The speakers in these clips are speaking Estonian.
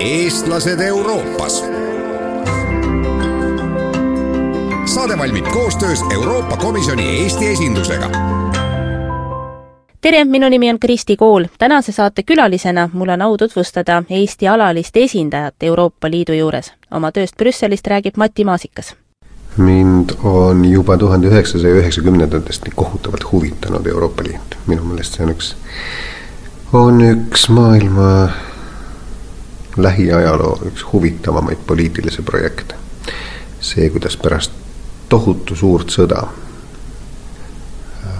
eestlased Euroopas. saade valmib koostöös Euroopa Komisjoni Eesti esindusega. tere, minu nimi on Kristi Kool. tänase saate külalisena mul on au tutvustada Eesti alalist esindajat Euroopa Liidu juures. oma tööst Brüsselist räägib Mati Maasikas mind on juba tuhande üheksasaja üheksakümnendatest kohutavalt huvitanud Euroopa Liit. minu meelest see on üks, on üks maailma lähiajaloo üks huvitavamaid poliitilisi projekte. see, kuidas pärast tohutu suurt sõda äh,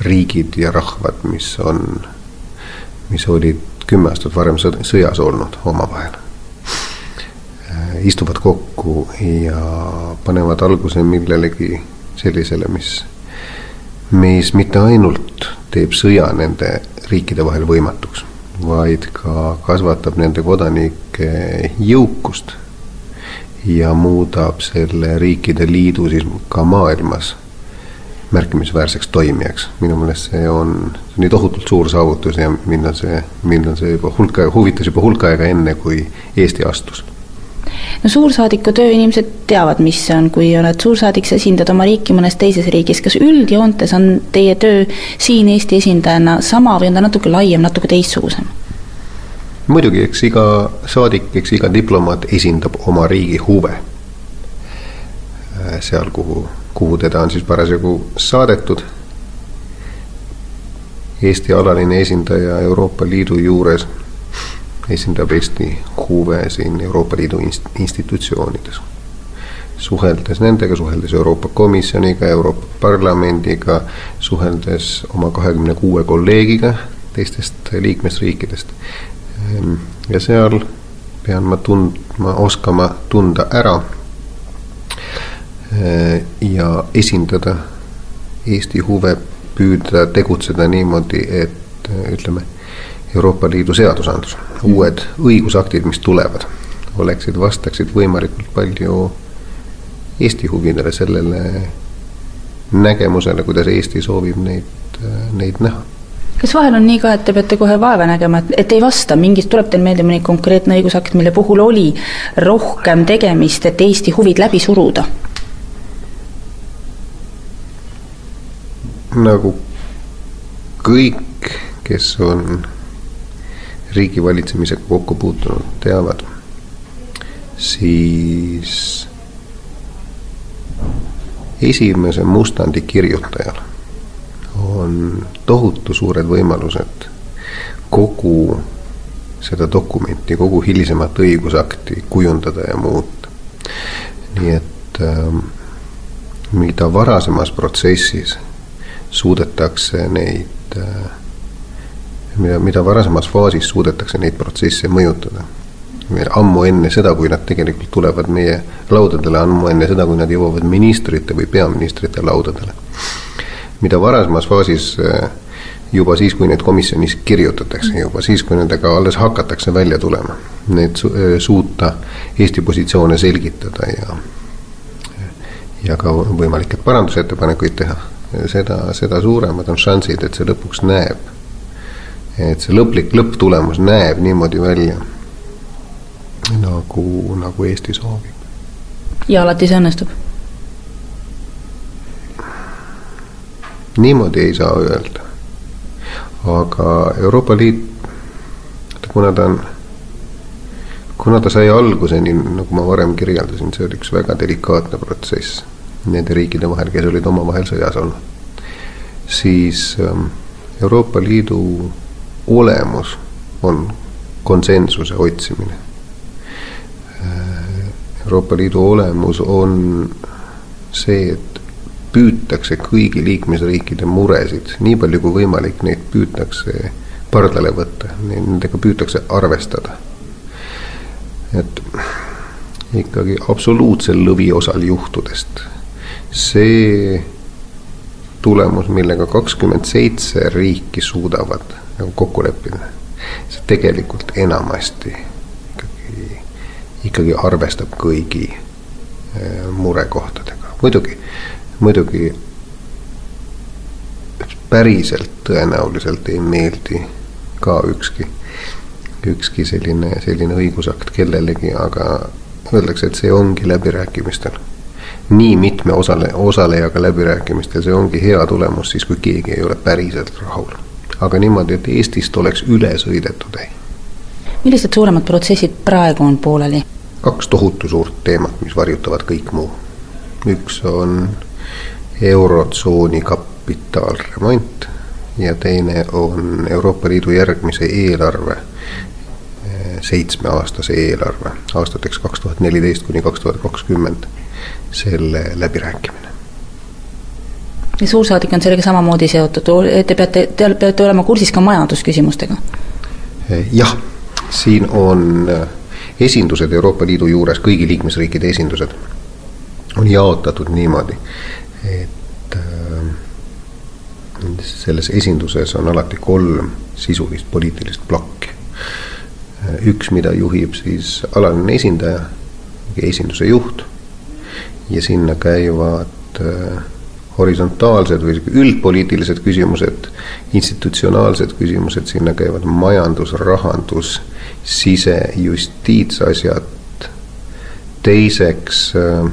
riigid ja rahvad, mis on, mis olid kümme aastat varem sõjas olnud omavahel istuvad kokku ja panevad alguse millelegi sellisele, mis, mis mitte ainult teeb sõja nende riikide vahel võimatuks, vaid ka kasvatab nende kodanike jõukust ja muudab selle riikide liidu siis ka maailmas märkimisväärseks toimijaks. minu meelest see on, nii tohutult suur saavutus ja mind on see, mind on see juba hulk aega, huvitas juba hulk aega enne, kui Eesti astus no suursaadiku töö inimesed teavad, mis see on, kui oled suursaadik, sa esindad oma riiki mõnes teises riigis, kas üldjoontes on teie töö siin Eesti esindajana sama või on ta natuke laiem, natuke teistsugusem? muidugi, eks iga saadik, eks iga diplomaat esindab oma riigi huve. Äh, seal, kuhu, kuhu teda on siis parasjagu saadetud. Eesti alaline esindaja Euroopa Liidu juures esindab Eesti huve siin Euroopa Liidu institutsioonides. suheldes nendega, suheldes Euroopa Komisjoniga, Euroopa Parlamendiga, suheldes oma kahekümne kuue kolleegiga teistest liikmesriikidest. Ehm, ja seal pean ma tundma, oskama tunda ära ehm, ja esindada Eesti huve, püüda tegutseda niimoodi, et ütleme Euroopa Liidu seadusandlus, uued õigusaktid, mis tulevad, oleksid, vastaksid võimalikult palju Eesti huvidele, sellele nägemusele, kuidas Eesti soovib neid, neid näha kas vahel on nii ka, et te peate kohe vaeva nägema, et, et ei vasta, mingist, tuleb teil meelde mõni konkreetne õigusakt, mille puhul oli rohkem tegemist, et Eesti huvid läbi suruda? nagu kõik, kes on riigivalitsemisega kokku puutunud, teavad, siis esimese mustandi kirjutajal on tohutu suured võimalused kogu seda dokumenti, kogu hilisemat õigusakti kujundada ja muuta. nii et äh, mida varasemas protsessis suudetakse neid äh, mida, mida varasemas faasis suudetakse neid protsesse mõjutada. ammu enne seda, kui nad tegelikult tulevad meie laudadele, ammu enne seda, kui nad jõuavad ministrite või peaministrite laudadele. mida varasemas faasis eh, juba siis, kui neid komisjonis kirjutatakse, juba siis, kui nendega alles hakatakse välja tulema, need su eh, suuta Eesti positsioone selgitada ja ja ka võimalikke parandusettepanekuid teha, seda, seda suuremad on šansid, et see lõpuks näeb et see lõplik lõpptulemus näeb niimoodi välja, nagu, nagu Eesti soovib. ja alati see õnnestub? niimoodi ei saa öelda. aga Euroopa Liit, kuna ta on, kuna ta sai alguse, nii nagu ma varem kirjeldasin, see oli üks väga delikaatne protsess nende riikide vahel, kes olid omavahel sõjas olnud, siis ähm, Euroopa Liidu olemus on konsensuse otsimine. Euroopa Liidu olemus on see, et püütakse kõigi liikmesriikide muresid, nii palju kui võimalik, neid püütakse pardale võtta, nendega püütakse arvestada. et ikkagi absoluutsel lõviosal juhtudest see tulemus, millega kakskümmend seitse riiki suudavad nagu kokku leppida. see tegelikult enamasti ikkagi, ikkagi arvestab kõigi eh, murekohtadega. muidugi, muidugi päriselt tõenäoliselt ei meeldi ka ükski, ükski selline, selline õigusakt kellelegi, aga öeldakse, et see ongi läbirääkimistel. Nii mitme osale, osalejaga läbirääkimistel, see ongi hea tulemus siis, kui keegi ei ole päriselt rahul. aga niimoodi, et Eestist oleks üle sõidetud, ei. millised suuremad protsessid praegu on pooleli? kaks tohutu suurt teemat, mis varjutavad kõik muu. üks on Eurotsooni kapitaalremont ja teine on Euroopa Liidu järgmise eelarve, seitsmeaastase eelarve aastateks kaks tuhat neliteist kuni kaks tuhat kakskümmend, selle läbirääkimine. ja suursaadik on sellega samamoodi seotud, te peate, te peate olema kursis ka majandusküsimustega? jah, siin on esindused Euroopa Liidu juures, kõigi liikmesriikide esindused, on jaotatud niimoodi, et äh, selles esinduses on alati kolm sisulist poliitilist plokki. üks, mida juhib siis alaline esindaja, esinduse juht ja sinna käivad äh, horisontaalsed või üldpoliitilised küsimused, institutsionaalsed küsimused, sinna käivad majandus, rahandus, sise, justiitsasjad. teiseks äh,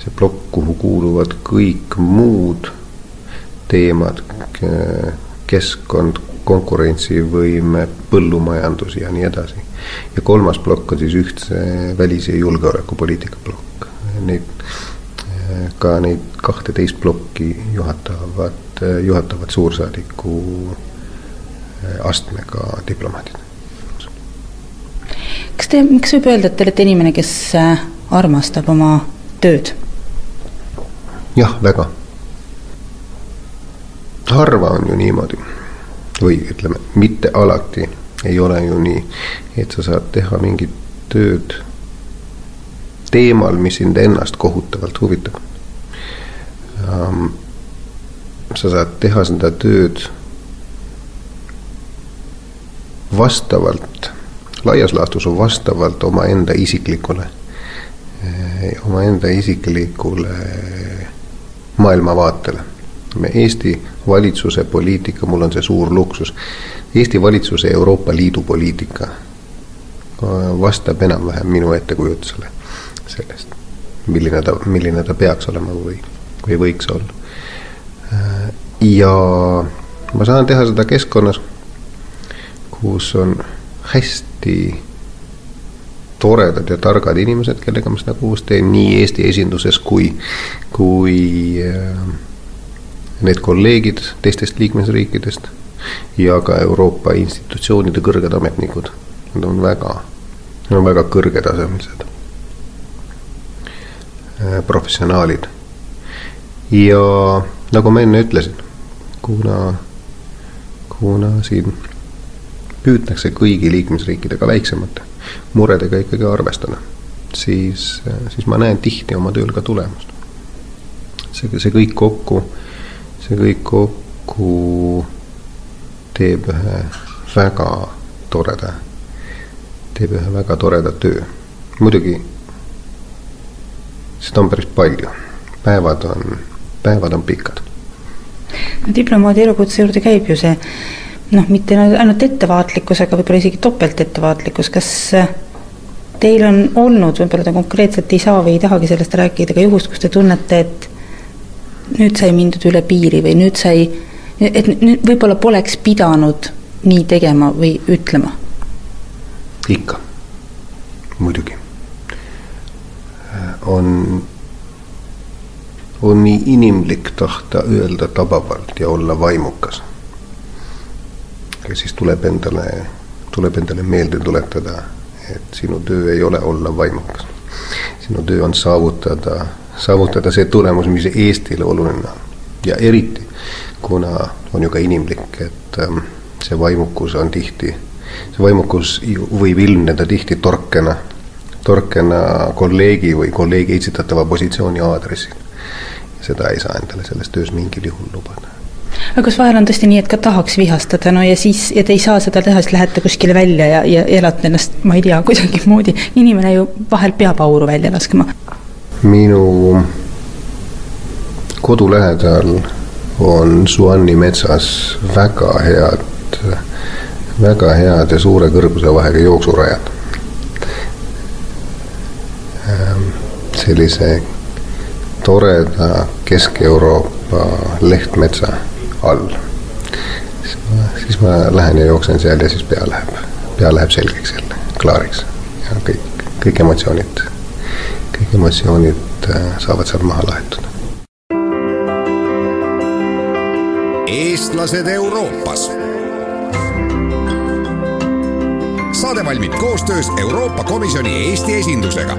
see plokk, kuhu kuuluvad kõik muud teemad, keskkond, konkurentsivõime, põllumajandus ja nii edasi. ja kolmas plokk on siis ühtse välis- ja julgeolekupoliitika plokk. Neid, ka neid kahteteist plokki juhatavad, juhatavad suursaadiku astmega diplomaadid. kas te, kas võib öelda, et te olete inimene, kes armastab oma tööd? jah, väga harva on ju niimoodi või ütleme, mitte alati ei ole ju nii, et sa saad teha mingit tööd teemal, mis sind ennast kohutavalt huvitab. sa saad teha seda tööd vastavalt, laias laastus vastavalt omaenda isiklikule, omaenda isiklikule maailmavaatele Eesti valitsuse poliitika, mul on see suur luksus. Eesti valitsuse Euroopa Liidu poliitika vastab enam-vähem minu ettekujutusele sellest, milline ta, milline ta peaks olema või, või võiks olla. ja ma saan teha seda keskkonnas, kus on hästi toredad ja targad inimesed, kellega ma seda koos teen nii Eesti esinduses kui, kui äh, need kolleegid teistest liikmesriikidest ja ka Euroopa institutsioonide kõrged ametnikud. Nad on väga, nad on väga kõrgetasemelised professionaalid. ja nagu ma enne ütlesin, kuna, kuna siin püütakse kõigi liikmesriikidega väiksemate muredega ikkagi arvestada, siis, siis ma näen tihti oma tööl ka tulemust. see, see kõik kokku see kõik kokku teeb ühe väga toreda, teeb ühe väga toreda töö. muidugi seda on päris palju, päevad on, päevad on pikad. no diplomaadi elukutse juurde käib ju see noh, mitte ainult ettevaatlikkus, aga võib-olla isegi topeltettevaatlikkus, kas teil on olnud, võib-olla te konkreetselt ei saa või ei tahagi sellest rääkida, aga juhust, kus te tunnete, et nüüd sai mindud üle piiri või nüüd sai, et nüüd võib-olla poleks pidanud nii tegema või ütlema? ikka, muidugi. On, on nii inimlik tahta öelda tabavalt ja olla vaimukas. ja siis tuleb endale, tuleb endale meelde tuletada, et sinu töö ei ole olla vaimukas. sinu töö on saavutada saavutada see tulemus, mis Eestile oluline on. ja eriti, kuna on ju ka inimlik, et ähm, see vaimukus on tihti, see vaimukus võib ilmneda tihti torkena, torkena kolleegi või kolleegi esitatava positsiooni aadressil. seda ei saa endale selles töös mingil juhul lubada aga kas vahel on tõesti nii, et ka tahaks vihastada, no ja siis, ja te ei saa seda teha, siis lähete kuskile välja ja, ja elate ennast, ma ei tea, kuidagimoodi, inimene ju vahel peab auru välja laskma minu kodu lähedal on Suanni metsas väga head, väga head ja suure kõrguse vahega jooksurajad. Sellise toreda Kesk-Euroopa lehtmetsa all. siis ma lähen ja jooksen seal ja siis pea läheb, pea läheb selgeks jälle, klaariks ja kõik, kõik emotsioonid, kõik emotsioonid äh, saavad seal maha laetud. eestlased Euroopas. saade valmib koostöös Euroopa Komisjoni Eesti esindusega